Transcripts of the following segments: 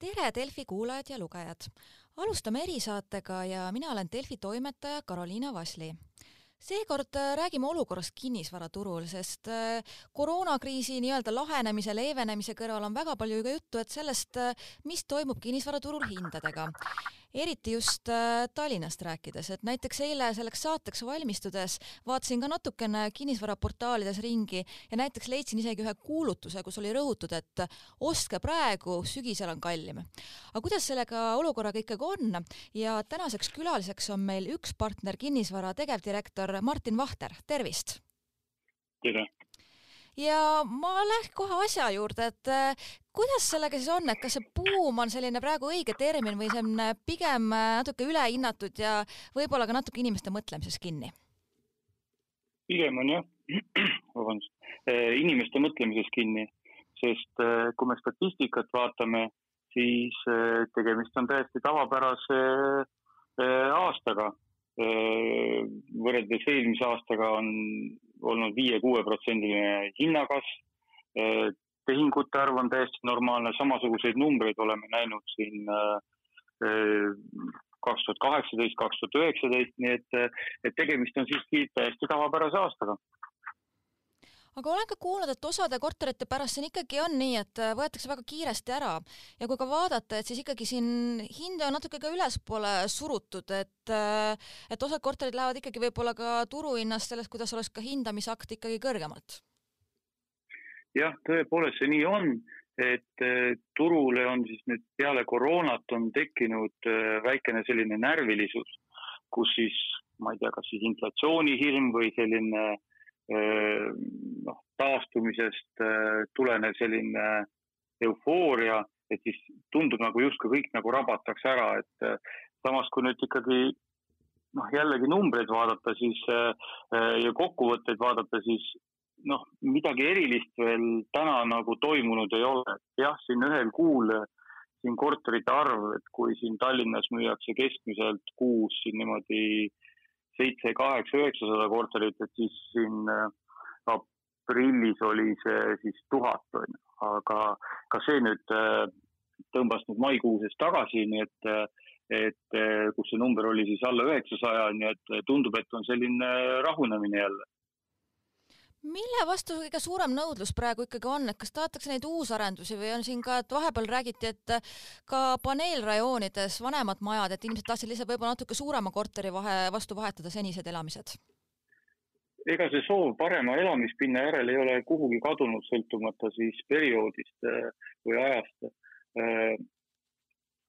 tere, Delfi kuulajad ja lugejad! alustame erisaatega ja mina olen Delfi toimetaja Karoliina Vasli seekord äh, räägime olukorrast kinnisvaraturul, sest äh, koroonakriisi nii-öelda lahenemise, leevenemise kõrval on väga palju ka juttu, et sellest, äh, mis toimub kinnisvaraturul hindadega eriti just äh, Tallinnast rääkides, et näiteks eile selleks saateks valmistudes vaatasin ka natukene kinnisvaraportaalides ringi ja näiteks leidsin isegi ühe kuulutuse, kus oli rõhutud, et ostke praegu, sügisel on kallim. aga kuidas sellega olukorraga ikkagi on ja tänaseks külaliseks on meil üks partner, kinnisvara tegevdirektor Martin Vahter, tervist! tere! Ja ma lähen kohe asja juurde, et äh, kuidas sellega siis on, et kas see buum on selline praegu õige termin või see on äh, pigem äh, natuke ülehinnatud ja võib-olla ka natuke inimeste mõtlemises kinni? pigem on jah, vabandust, inimeste mõtlemises kinni, sest kui me statistikat vaatame, siis tegemist on täiesti tavapärase aastaga. Võrreldes eelmise aastaga on olnud viie-kuueprotsendiline hinnakasv. tehingute arv on täiesti normaalne, samasuguseid numbreid oleme näinud siin kaks tuhat kaheksateist, kaks tuhat üheksateist, nii et, et tegemist on siiski täiesti tavapärase aastaga aga olen ka kuulnud, et osade korterite pärast siin ikkagi on nii, et võetakse väga kiiresti ära ja kui ka vaadata, et siis ikkagi siin hinde on natuke ka ülespoole surutud, et et osad korterid lähevad ikkagi võib-olla ka turuhinnast sellest, kuidas oleks ka hindamisakt ikkagi kõrgemalt. jah, tõepoolest see nii on, et turule on siis nüüd peale koroonat on tekkinud väikene selline närvilisus, kus siis ma ei tea, kas siis inflatsioonihirm või selline äh, noh, taastumisest tulenev selline eufooria, et siis tundub nagu justkui kõik nagu rabatakse ära, et samas kui nüüd ikkagi noh, jällegi numbreid vaadata, siis ja kokkuvõtteid vaadata, siis noh, midagi erilist veel täna nagu toimunud ei ole. jah, siin ühel kuul siin korterite arv, et kui siin Tallinnas müüakse keskmiselt kuus siin niimoodi äh, seitse, kaheksa, üheksasada korterit, et siis siin äh, aprillis oli see siis tuhat, on ju. aga ka see nüüd äh, tõmbas nüüd maikuuses tagasi, nii et, äh, et kus see number oli siis alla üheksasaja, nii et tundub, et on selline rahunemine jälle mille vastu kõige suurem nõudlus praegu ikkagi on, et kas tahetakse neid uusarendusi või on siin ka, et vahepeal räägiti, et ka paneelrajoonides vanemad majad, et inimesed tahtsid lihtsalt võib-olla natuke suurema korteri vahe, vastu vahetada senised elamised? ega see soov parema elamispinna järele ei ole kuhugi kadunud, sõltumata siis perioodist äh, või ajast. Äh,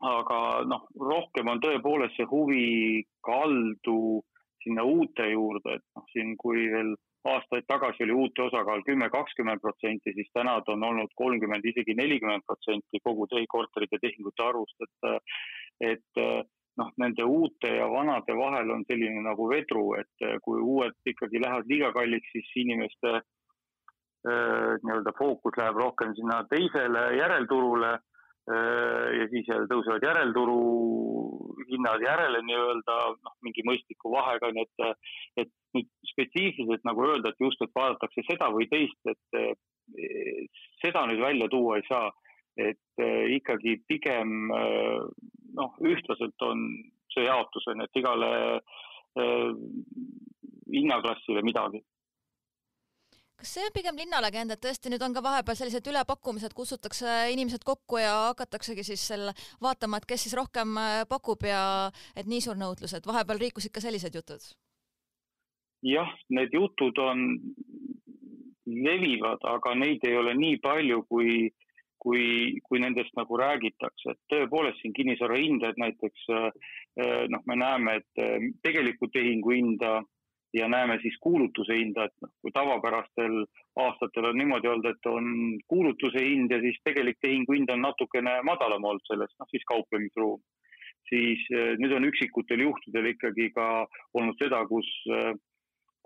aga noh, rohkem on tõepoolest see huvi kaldu sinna uute juurde, et noh, siin kui veel aastaid tagasi oli uute osakaal kümme, kakskümmend protsenti, siis täna ta on olnud kolmkümmend, isegi nelikümmend protsenti kogu korterite tehingute arvust, et, et noh, nende uute ja vanade vahel on selline nagu vedru, et kui uued ikkagi lähevad liiga kalliks, siis inimeste nii-öelda fookus läheb rohkem sinna teisele järelturule ja siis jälle tõusevad järelturu hinnad järele nii-öelda noh, mingi mõistliku vahega, nii et, et nüüd spetsiifiliselt nagu öelda, et just, et vaadatakse seda või teist, et eh, seda nüüd välja tuua ei saa. et eh, ikkagi pigem eh, noh, ühtlaselt on see jaotus on, et igale hinnaklassile midagi kas see on pigem linnalegend, et tõesti nüüd on ka vahepeal sellised ülepakkumised, kutsutakse inimesed kokku ja hakataksegi siis seal vaatama, et kes siis rohkem pakub ja et nii suur nõudlus, et vahepeal liikusid ka sellised jutud? jah, need jutud on, levivad, aga neid ei ole nii palju, kui, kui, kui nendest nagu räägitakse, et tõepoolest siin kinnisvara hindajad näiteks eh, noh, me näeme, et tegelikku tehingu hinda ja näeme siis kuulutuse hinda, et noh, kui tavapärastel aastatel on niimoodi olnud, et on kuulutuse hind ja siis tegelik tehingu hind on natukene madalam olnud sellest, noh siis kauplemisruum. siis eh, nüüd on üksikutel juhtudel ikkagi ka olnud seda, kus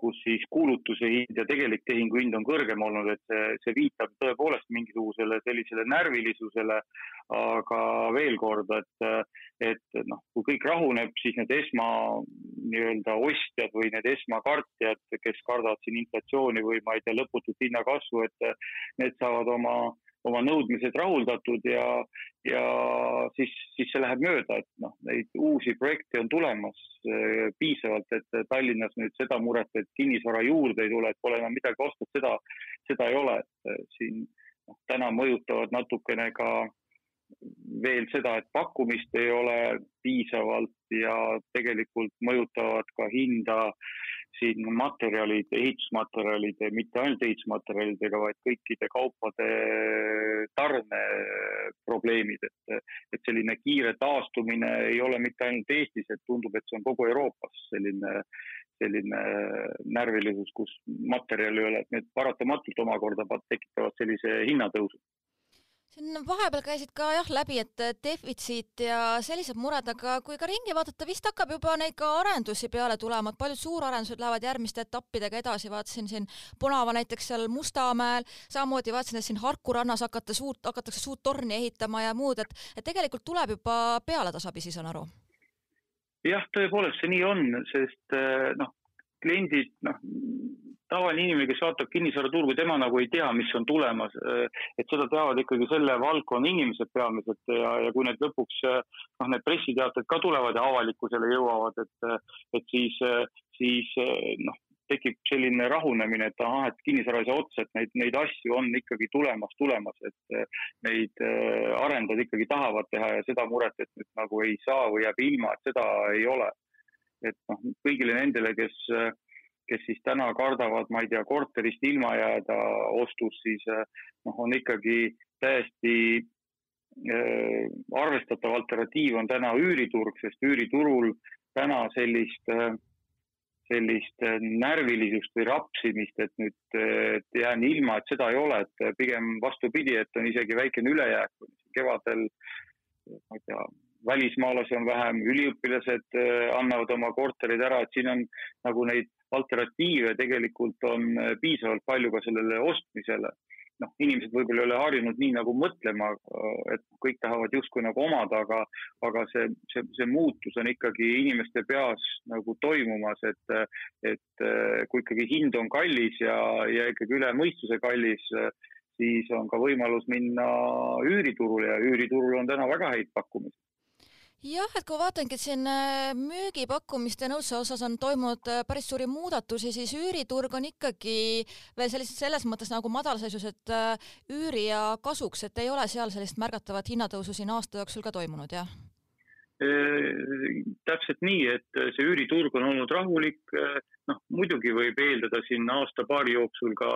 kus siis kuulutuse hind ja tegelik tehingu hind on kõrgem olnud, et see, see viitab tõepoolest mingisugusele sellisele närvilisusele. aga veel kord, et, et noh, kui kõik rahuneb, siis need esma nii-öelda ostjad või need esmakartjad, kes kardavad siin inflatsiooni või ma ei tea, lõputut hinnakasvu, et need saavad oma oma nõudmised rahuldatud ja, ja siis, siis see läheb mööda, et noh, neid uusi projekte on tulemas äh, piisavalt, et Tallinnas nüüd seda muret, et kinnisvara juurde ei tule, et pole enam midagi osta, seda, seda ei ole, et siin noh, täna mõjutavad natukene ka veel seda, et pakkumist ei ole piisavalt ja tegelikult mõjutavad ka hinda siin materjalid, ehitusmaterjalid, mitte ainult ehitusmaterjalidega, vaid kõikide kaupade tarneprobleemid, et, et selline kiire taastumine ei ole mitte ainult Eestis, et tundub, et see on kogu Euroopas selline, selline närvilisus, kus materjali ei ole, et need paratamatult omakorda tekitavad sellise hinnatõusu siin vahepeal käisid ka jah läbi, et defitsiit ja sellised mured, aga kui ka ringi vaadata, vist hakkab juba neid ka arendusi peale tulema, et paljud suurarendused lähevad järgmiste etappidega edasi, vaatasin siin Punava näiteks seal Mustamäel, samamoodi vaatasin, et siin Harku rannas hakata suurt, hakatakse suurt torni ehitama ja muud, et, et tegelikult tuleb juba peale tasapisi, saan aru? jah, tõepoolest see nii on, sest noh, kliendid, noh, tavaline inimene, kes vaatab kinnisvaraturgu, tema nagu ei tea, mis on tulemas. et seda teavad ikkagi selle valdkonna inimesed peamiselt ja, ja kui need lõpuks noh, need pressiteated ka tulevad ja avalikkusele jõuavad, et, et siis, siis noh, tekib selline rahunemine, et ahah, et kinnisvara ei saa otsa, et neid, neid asju on ikkagi tulemas, tulemas, et neid arendajad ikkagi tahavad teha ja seda muret, et nüüd nagu ei saa või jääb ilma, et seda ei ole. et noh, kõigile nendele, kes kes siis täna kardavad, ma ei tea, korterist ilma jääda ostus, siis eh, noh, on ikkagi täiesti äh, arvestatav alternatiiv on täna üüriturg, sest üüriturul täna sellist äh,, sellist närvilisust või rapsimist, et nüüd et jään ilma, et seda ei ole, et pigem vastupidi, et on isegi väikene ülejääk. kevadel, ma ei tea, välismaalasi on vähem, üliõpilased annavad oma korterid ära, et siin on nagu neid alternatiive tegelikult on äh, piisavalt palju ka sellele ostmisele. noh, inimesed võib-olla ei ole harjunud nii nagu mõtlema, äh, et kõik tahavad justkui nagu omada, aga, aga see, see, see muutus on ikkagi inimeste peas nagu toimumas, et, et äh, kui ikkagi hind on kallis ja, ja ikkagi üle mõistuse kallis, siis on ka võimalus minna üüriturule ja üüriturul on täna väga häid pakkumisi jah, et kui vaatangi, et siin äh, müügipakkumiste nõudluse osas on toimunud äh, päris suuri muudatusi, siis üüriturg on ikkagi veel sellises, selles mõttes nagu madalseisus, et äh, üüri ja kasuks, et ei ole seal sellist märgatavat hinnatõusu siin aasta jooksul ka toimunud, jah? täpselt nii, et see üüriturg on olnud rahulik, noh muidugi võib eeldada siin aasta-paari jooksul ka,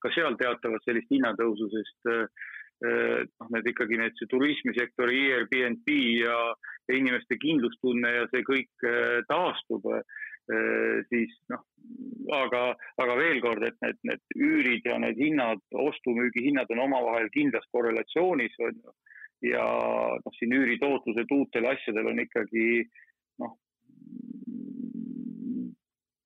ka seal teatavat sellist hinnatõusu, sest noh, need ikkagi need turismisektori Airbnb ja, ja inimeste kindlustunne ja see kõik äh, taastub, äh, siis noh, aga, aga veel kord, et need, need üürid ja need hinnad, ostu-müügi hinnad on omavahel kindlas korrelatsioonis on ju. ja noh, siin üüritootlused uutel asjadel on ikkagi noh,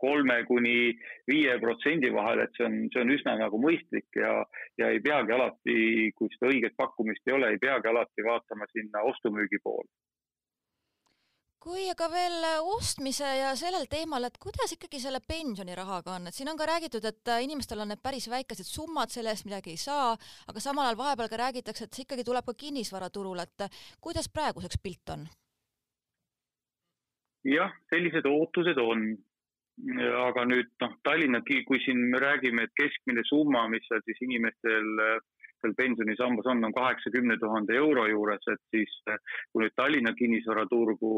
kolme kuni viie protsendi vahel, et see on, see on üsna nagu mõistlik ja, ja ei peagi alati, kui seda õiget pakkumist ei ole, ei peagi alati vaatama sinna ostu-müügi poole. Kui aga veel ostmise ja sellel teemal, et kuidas ikkagi selle pensionirahaga on, et siin on ka räägitud, et inimestel on need päris väikesed summad, selle eest midagi ei saa, aga samal ajal vahepeal ka räägitakse, et see ikkagi tuleb ka kinnisvaraturul, et kuidas praeguseks pilt on? jah, sellised ootused on aga nüüd noh, Tallinna, kui siin me räägime, et keskmine summa, mis seal siis inimestel seal pensionisambas on, on kaheksakümne tuhande euro juures, et siis kui nüüd Tallinna kinnisvaraturgu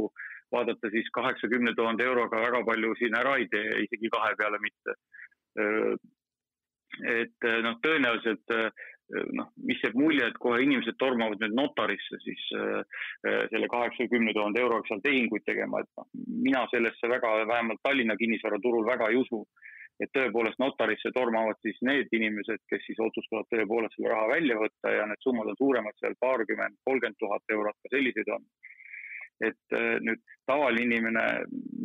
vaadata, siis kaheksakümne tuhande euroga väga palju siin ära ei tee, isegi kahe peale mitte. et noh, tõenäoliselt noh, mis jääb mulje, et kohe inimesed tormavad nüüd notarisse siis äh, selle kaheksakümne tuhande euroga seal tehinguid tegema, et noh, mina sellesse väga, vähemalt Tallinna kinnisvaraturul väga ei usu. et tõepoolest notarisse tormavad siis need inimesed, kes siis otsustavad tõepoolest selle raha välja võtta ja need summad on suuremad seal paarkümmend, kolmkümmend tuhat eurot, ka selliseid on. et äh, nüüd tavaline inimene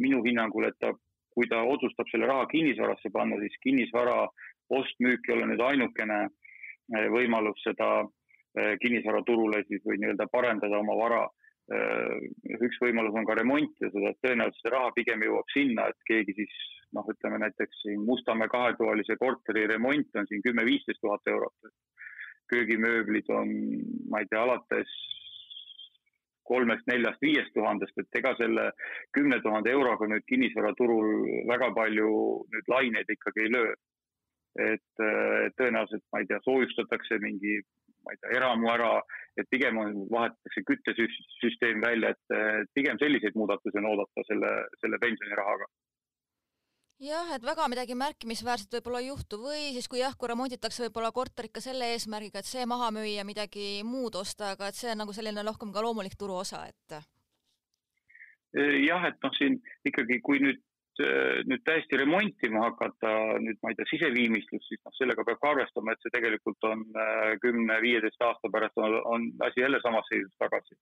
minu hinnangul, et ta, kui ta otsustab selle raha kinnisvarasse panna, siis kinnisvara ost-müük ei ole nüüd ainukene äh, võimalus seda eh, kinnisvaraturule siis või nii-öelda parendada oma vara. Eh, üks võimalus on ka remont ja seda tõenäoliselt see raha pigem jõuab sinna, et keegi siis noh, ütleme näiteks siin Mustamäe kahetoalise korteri remont on siin kümme-viisteist tuhat eurot. köögimööblid on, ma ei tea, alates kolmest, neljast, viiest tuhandest, et ega selle kümne tuhande euroga nüüd kinnisvaraturul väga palju nüüd laineid ikkagi ei löö. Et tõenäoliselt, ma ei tea, soojustatakse mingi, ma ei tea, eramu ära, et pigem on, vahetatakse küttesüsteem välja, et pigem selliseid muudatusi on oodata selle, selle pensionirahaga jah, et väga midagi märkimisväärset võib-olla ei juhtu või siis kui jah, kui remonditakse võib-olla korterit ka selle eesmärgiga, et see maha müüa, midagi muud osta, aga et see on nagu selline rohkem ka loomulik turuosa, et. jah, et noh, siin ikkagi, kui nüüd nüüd täiesti remontima hakata, nüüd ma ei tea, siseviimistlust, siis noh, sellega peab ka arvestama, et see tegelikult on kümne-viieteist aasta pärast on, on asi jälle samas seisus tagasi.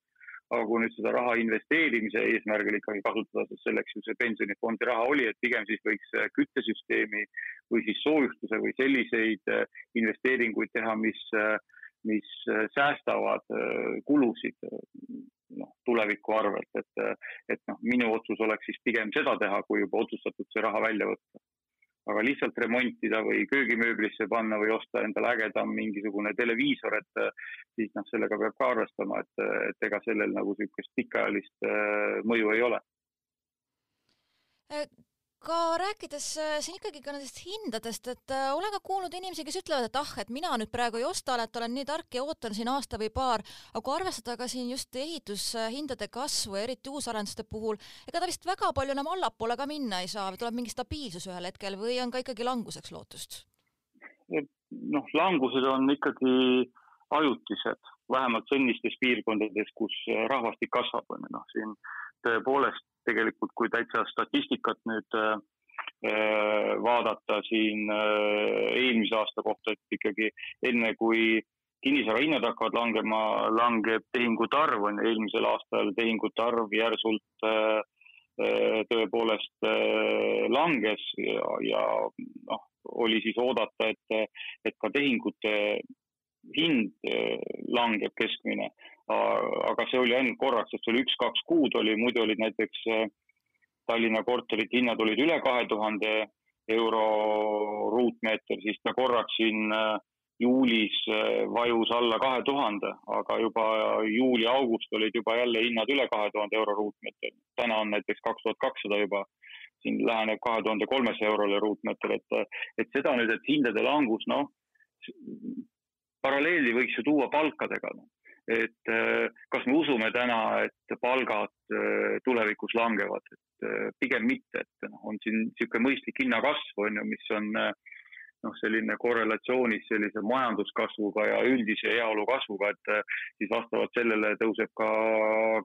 Aga kui nüüd seda raha investeerimise eesmärgil ikkagi kasutada, sest selleks ju see pensionifondi raha oli, et pigem siis võiks äh, küttesüsteemi või siis soojustuse või selliseid investeeringuid teha, mis, äh, mis säästavad kulusid noh, tuleviku arvelt, et, et noh, minu otsus oleks siis pigem seda teha, kui juba otsustatud see raha välja võtta. Aga lihtsalt remontida või köögimööblisse panna või osta endale ägedam mingisugune televiisor, et siis noh, sellega peab ka arvestama, et, et ega sellel nagu niisugust pikaajalist äh, mõju ei ole äh, ka rääkides äh, siin ikkagi ka nendest hindadest, et äh, olen ka kuulnud inimesi, kes ütlevad, et ah, et mina nüüd praegu ei osta, et olen nii tark ja ootan siin aasta või paar, aga kui arvestada ka siin just ehitushindade kasvu, eriti uusarenduste puhul, ega ta vist väga palju enam allapoole ka minna ei saa või tuleb mingi stabiilsus ühel hetkel või on ka ikkagi languseks lootust? noh, langused on ikkagi ajutised, vähemalt sellistes piirkondades, kus rahvastik kasvab, on ju, noh siin tõepoolest tegelikult, kui täitsa statistikat nüüd äh, äh, vaadata siin äh, eelmise aasta kohta, et ikkagi enne kui kinnisvara hinnad hakkavad langema, langeb tehingute arv, on ju, eelmisel aastal tehingute arv järsult tõepoolest langes ja, ja noh, oli siis oodata, et, et ka tehingute hind langeb keskmine aga see oli ainult korraks, sest see oli üks-kaks kuud oli, muidu olid näiteks äh, Tallinna korterite hinnad olid üle kahe tuhande euro ruutmeeter, siis ta korraks siin äh, juulis vajus alla kahe tuhande, aga juba juuli-august olid juba jälle hinnad üle kahe tuhande euro ruutmeeter. täna on näiteks kaks tuhat kakssada juba, siin läheneb kahe tuhande kolmesaja eurole ruutmeeter, et, et seda nüüd, et hindade langus, noh, paralleeli võiks ju tuua palkadega. Et äh, kas me usume täna, et palgad äh, tulevikus langevad, et äh, pigem mitte, et noh, on siin niisugune mõistlik hinnakasv on ju, mis on äh, noh, selline korrelatsioonis sellise majanduskasvuga ja üldise heaolu kasvuga, et eh, siis vastavalt sellele tõuseb ka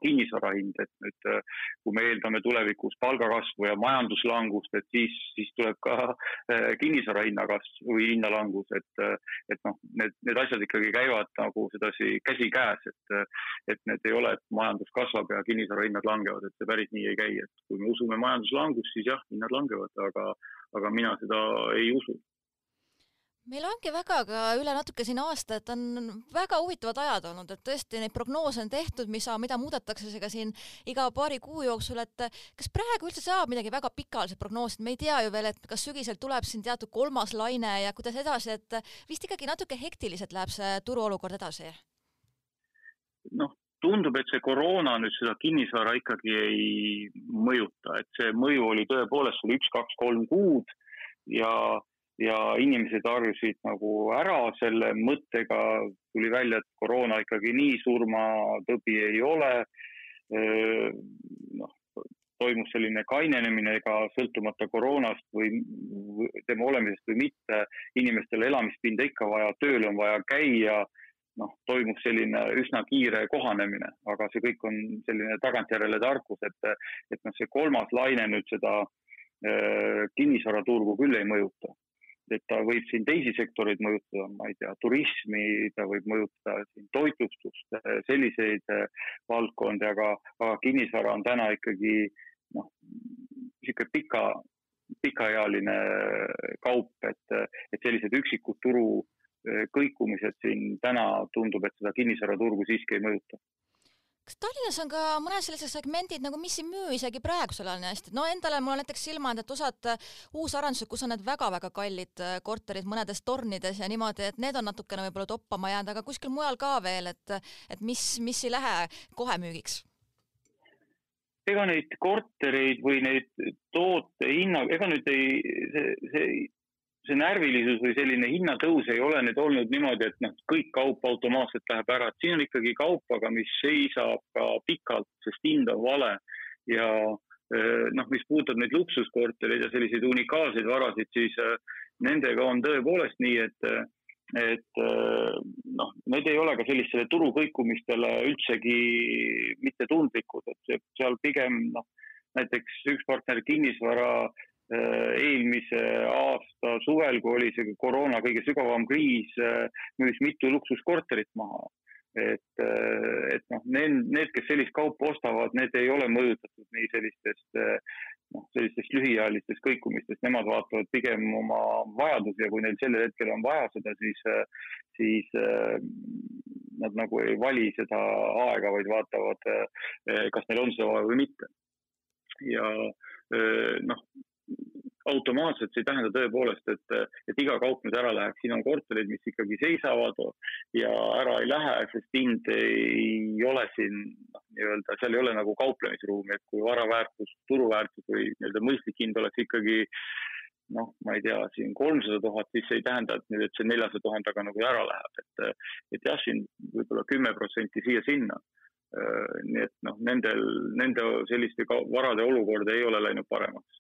kinnisvara hind, et nüüd eh, kui me eeldame tulevikus palgakasvu ja majanduslangust, et siis, siis tuleb ka eh, kinnisvara hinna kasv või hinnalangus, et, et noh, need, need asjad ikkagi käivad nagu sedasi käsikäes, et, et need ei ole, et majandus kasvab ja kinnisvara hinnad langevad, et see päris nii ei käi, et kui me usume majanduslangust, siis jah, hinnad langevad, aga, aga mina seda ei usu meil ongi väga ka üle natuke siin aasta, et on väga huvitavad ajad olnud, et tõesti neid prognoose on tehtud, mis, mida muudetakse ka siin iga paari kuu jooksul, et kas praegu üldse saab midagi väga pikaajaliselt prognoosida, me ei tea ju veel, et kas sügisel tuleb siin teatud kolmas laine ja kuidas edasi, et vist ikkagi natuke hektiliselt läheb see turuolukord edasi? noh, tundub, et see koroona nüüd seda kinnisvara ikkagi ei mõjuta, et see mõju oli tõepoolest oli üks, kaks, kolm kuud ja ja inimesed harjusid nagu ära selle mõttega, tuli välja, et koroona ikkagi nii surmatõbi ei ole. noh, toimus selline kainenemine, ega sõltumata koroonast või tema olemisest või mitte, inimestel elamispinda ikka vaja, tööl on vaja käia. noh, toimub selline üsna kiire kohanemine, aga see kõik on selline tagantjärele tarkus, et, et noh, see kolmas laine nüüd seda kinnisvaraturgu küll ei mõjuta et ta võib siin teisi sektoreid mõjutada, ma ei tea, turismi, ta võib mõjutada siin toitlustust, selliseid äh, valdkondi, aga, aga kinnisvara on täna ikkagi noh, niisugune pika, pikaealine kaup, et, et sellised üksikud turu äh, kõikumised siin täna tundub, et seda kinnisvaraturgu siiski ei mõjuta kas Tallinnas on ka mõned sellised segmendid nagu, mis ei müü isegi praegusel ajal nii hästi, no endale mul on näiteks silma jäänud, et osad uusarendused, kus on need väga-väga kallid korterid mõnedes tornides ja niimoodi, et need on natukene võib-olla toppama jäänud, aga kuskil mujal ka veel, et, et mis, mis ei lähe kohe müügiks? ega neid kortereid või neid toote hinna, ega nüüd ei, see, see see närvilisus või selline hinnatõus ei ole nüüd olnud niimoodi, et noh, kõik kaup automaatselt läheb ära, et siin on ikkagi kaup, aga mis seisab ka pikalt, sest hind on vale. Ja eh, noh, mis puudutab neid luksuskortereid ja selliseid unikaalseid varasid, siis eh, nendega on tõepoolest nii, et et eh, noh, need ei ole ka sellistele turukõikumistele üldsegi mitte tundlikud, et seal pigem noh, näiteks üks partner kinnisvara Äh, eelmise aasta suvel, kui oli see koroona kõige sügavam kriis, äh, müüs mitu luksuskorterit maha. et, äh, et noh, need, need, kes sellist kaupa ostavad, need ei ole mõjutatud nii sellistest noh, sellistest lühiajalistest kõikumistest, nemad vaatavad pigem oma vajadusi ja kui neil sellel hetkel on vaja seda, siis, siis nad nagu ei vali seda aega, vaid vaatavad, kas neil on seda vaja või mitte. ja noh, automaatselt see ei tähenda tõepoolest, et, et iga kaup nüüd ära läheb, siin on korterid, mis ikkagi seisavad ja ära ei lähe, sest hind ei ole siin noh, nii-öelda, seal ei ole nagu kauplemisruumi, et kui vara väärtus, turuväärtus või nii-öelda mõistlik hind oleks ikkagi noh, ma ei tea, siin kolmsada tuhat, siis see ei tähenda, et nüüd, et see neljasaja tuhandega nagu ära läheb, et, et jah, siin võib-olla kümme protsenti siia-sinna. Nii et noh, nendel, nende selliste varade olukord ei ole läinud paremaks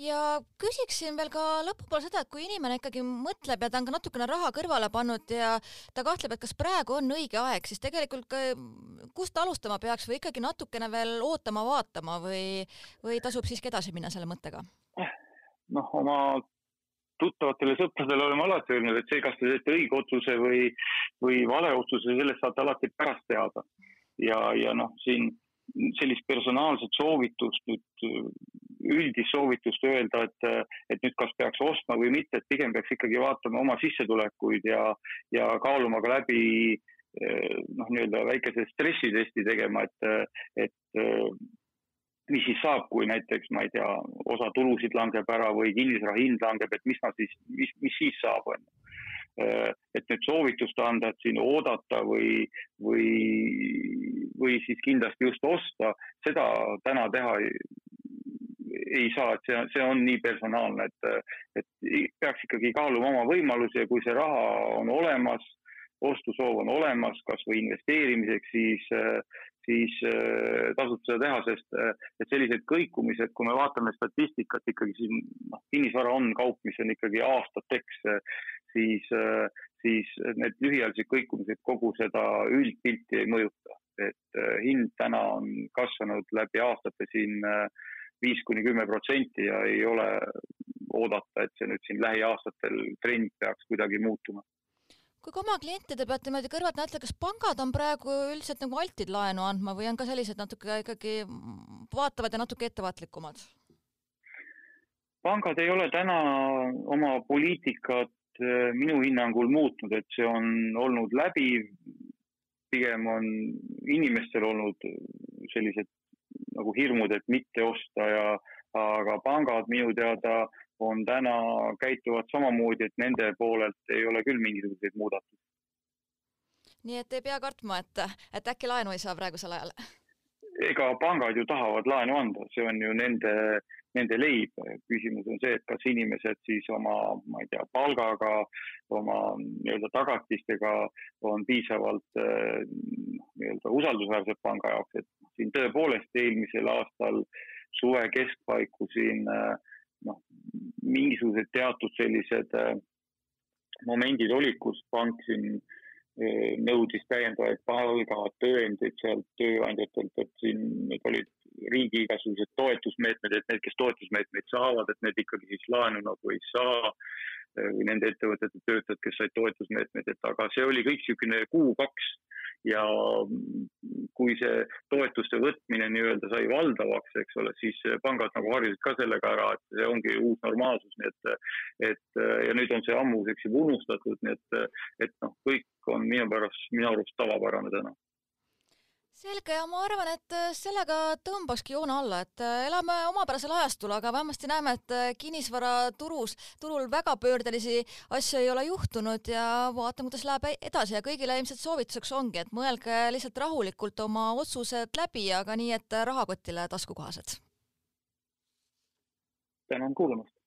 ja küsiksin veel ka lõpupoole seda, et kui inimene ikkagi mõtleb ja ta on ka natukene raha kõrvale pannud ja ta kahtleb, et kas praegu on õige aeg, siis tegelikult ka, kust alustama peaks või ikkagi natukene veel ootama-vaatama või, või tasub siiski edasi minna selle mõttega? noh, oma tuttavatele sõpradele oleme alati öelnud, et see, kas te teete õige otsuse või, või vale otsuse, sellest saate alati pärast teada. ja, ja noh, siin sellist personaalset soovitust nüüd üldist soovitust öelda, et, et nüüd kas peaks ostma või mitte, et pigem peaks ikkagi vaatama oma sissetulekuid ja, ja kaaluma ka läbi noh, nii-öelda väikese stressitesti tegema, et, et mis siis saab, kui näiteks, ma ei tea, osa tulusid langeb ära või kinnisvara hind langeb, et mis ma siis, mis, mis siis saab, on ju. Et nüüd soovitust anda, et siin oodata või, või, või siis kindlasti just osta, seda täna teha ei saa, et see, see on nii personaalne, et, et peaks ikkagi kaaluma oma võimalusi ja kui see raha on olemas, ostusoov on olemas, kasvõi investeerimiseks, siis, siis tasub seda teha, sest et sellised kõikumised, kui me vaatame statistikat ikkagi siin, noh, kinnisvara on kaup, mis on ikkagi aastateks, siis, siis need lühiajalised kõikumised kogu seda üldpilti ei mõjuta. et hind täna on kasvanud läbi aastate siin äh, viis kuni kümme protsenti ja ei ole oodata, et see nüüd siin lähiaastatel trend peaks kuidagi muutuma kui ka oma klientide pealt niimoodi kõrvalt näete, kas pangad on praegu üldiselt nagu altid laenu andma või on ka sellised natuke ikkagi vaatavad ja natuke ettevaatlikumad? pangad ei ole täna oma poliitikat eh, minu hinnangul muutnud, et see on olnud läbiv. pigem on inimestel olnud sellised nagu hirmud, et mitte osta ja aga pangad minu teada on täna, käituvad samamoodi, et nende poolelt ei ole küll mingisuguseid muudatusi. nii et ei pea kartma, et, et äkki laenu ei saa praegusel ajal? ega pangad ju tahavad laenu anda, see on ju nende, nende leib. küsimus on see, et kas inimesed siis oma, ma ei tea, palgaga, oma nii-öelda tagatistega on piisavalt nii-öelda usaldusväärsed panga jaoks, et siin tõepoolest eelmisel aastal suve keskpaiku siin noh, mingisugused teatud sellised momendid olid, kus pank siin nõudis täiendavaid palgatõendeid sealt tööandjatelt, et siin need olid riigi igasugused toetusmeetmed, et need, kes toetusmeetmeid saavad, et need ikkagi siis laenu nagu ei saa või nende ettevõtete töötajad, kes said toetusmeetmeid, et aga see oli kõik niisugune kuu-kaks. Ja kui see toetuste võtmine nii-öelda sai valdavaks, eks ole, siis pangad nagu harjusid ka sellega ära, et see ongi uus normaalsus, nii et, et ja nüüd on see ammuseks juba unustatud, nii et, et noh, kõik on minu pärast, minu arust tavapärane täna selge ja ma arvan, et äh, sellega tõmbakski joone alla, et äh, elame omapärasel ajastul, aga vähemasti näeme, et äh, kinnisvaraturus, turul väga pöördelisi asju ei ole juhtunud ja vaatame, kuidas läheb edasi ja kõigile ilmselt soovituseks ongi, et mõelge lihtsalt rahulikult oma otsused läbi, aga nii, et rahakotile taskukohased. tänan kuulamast.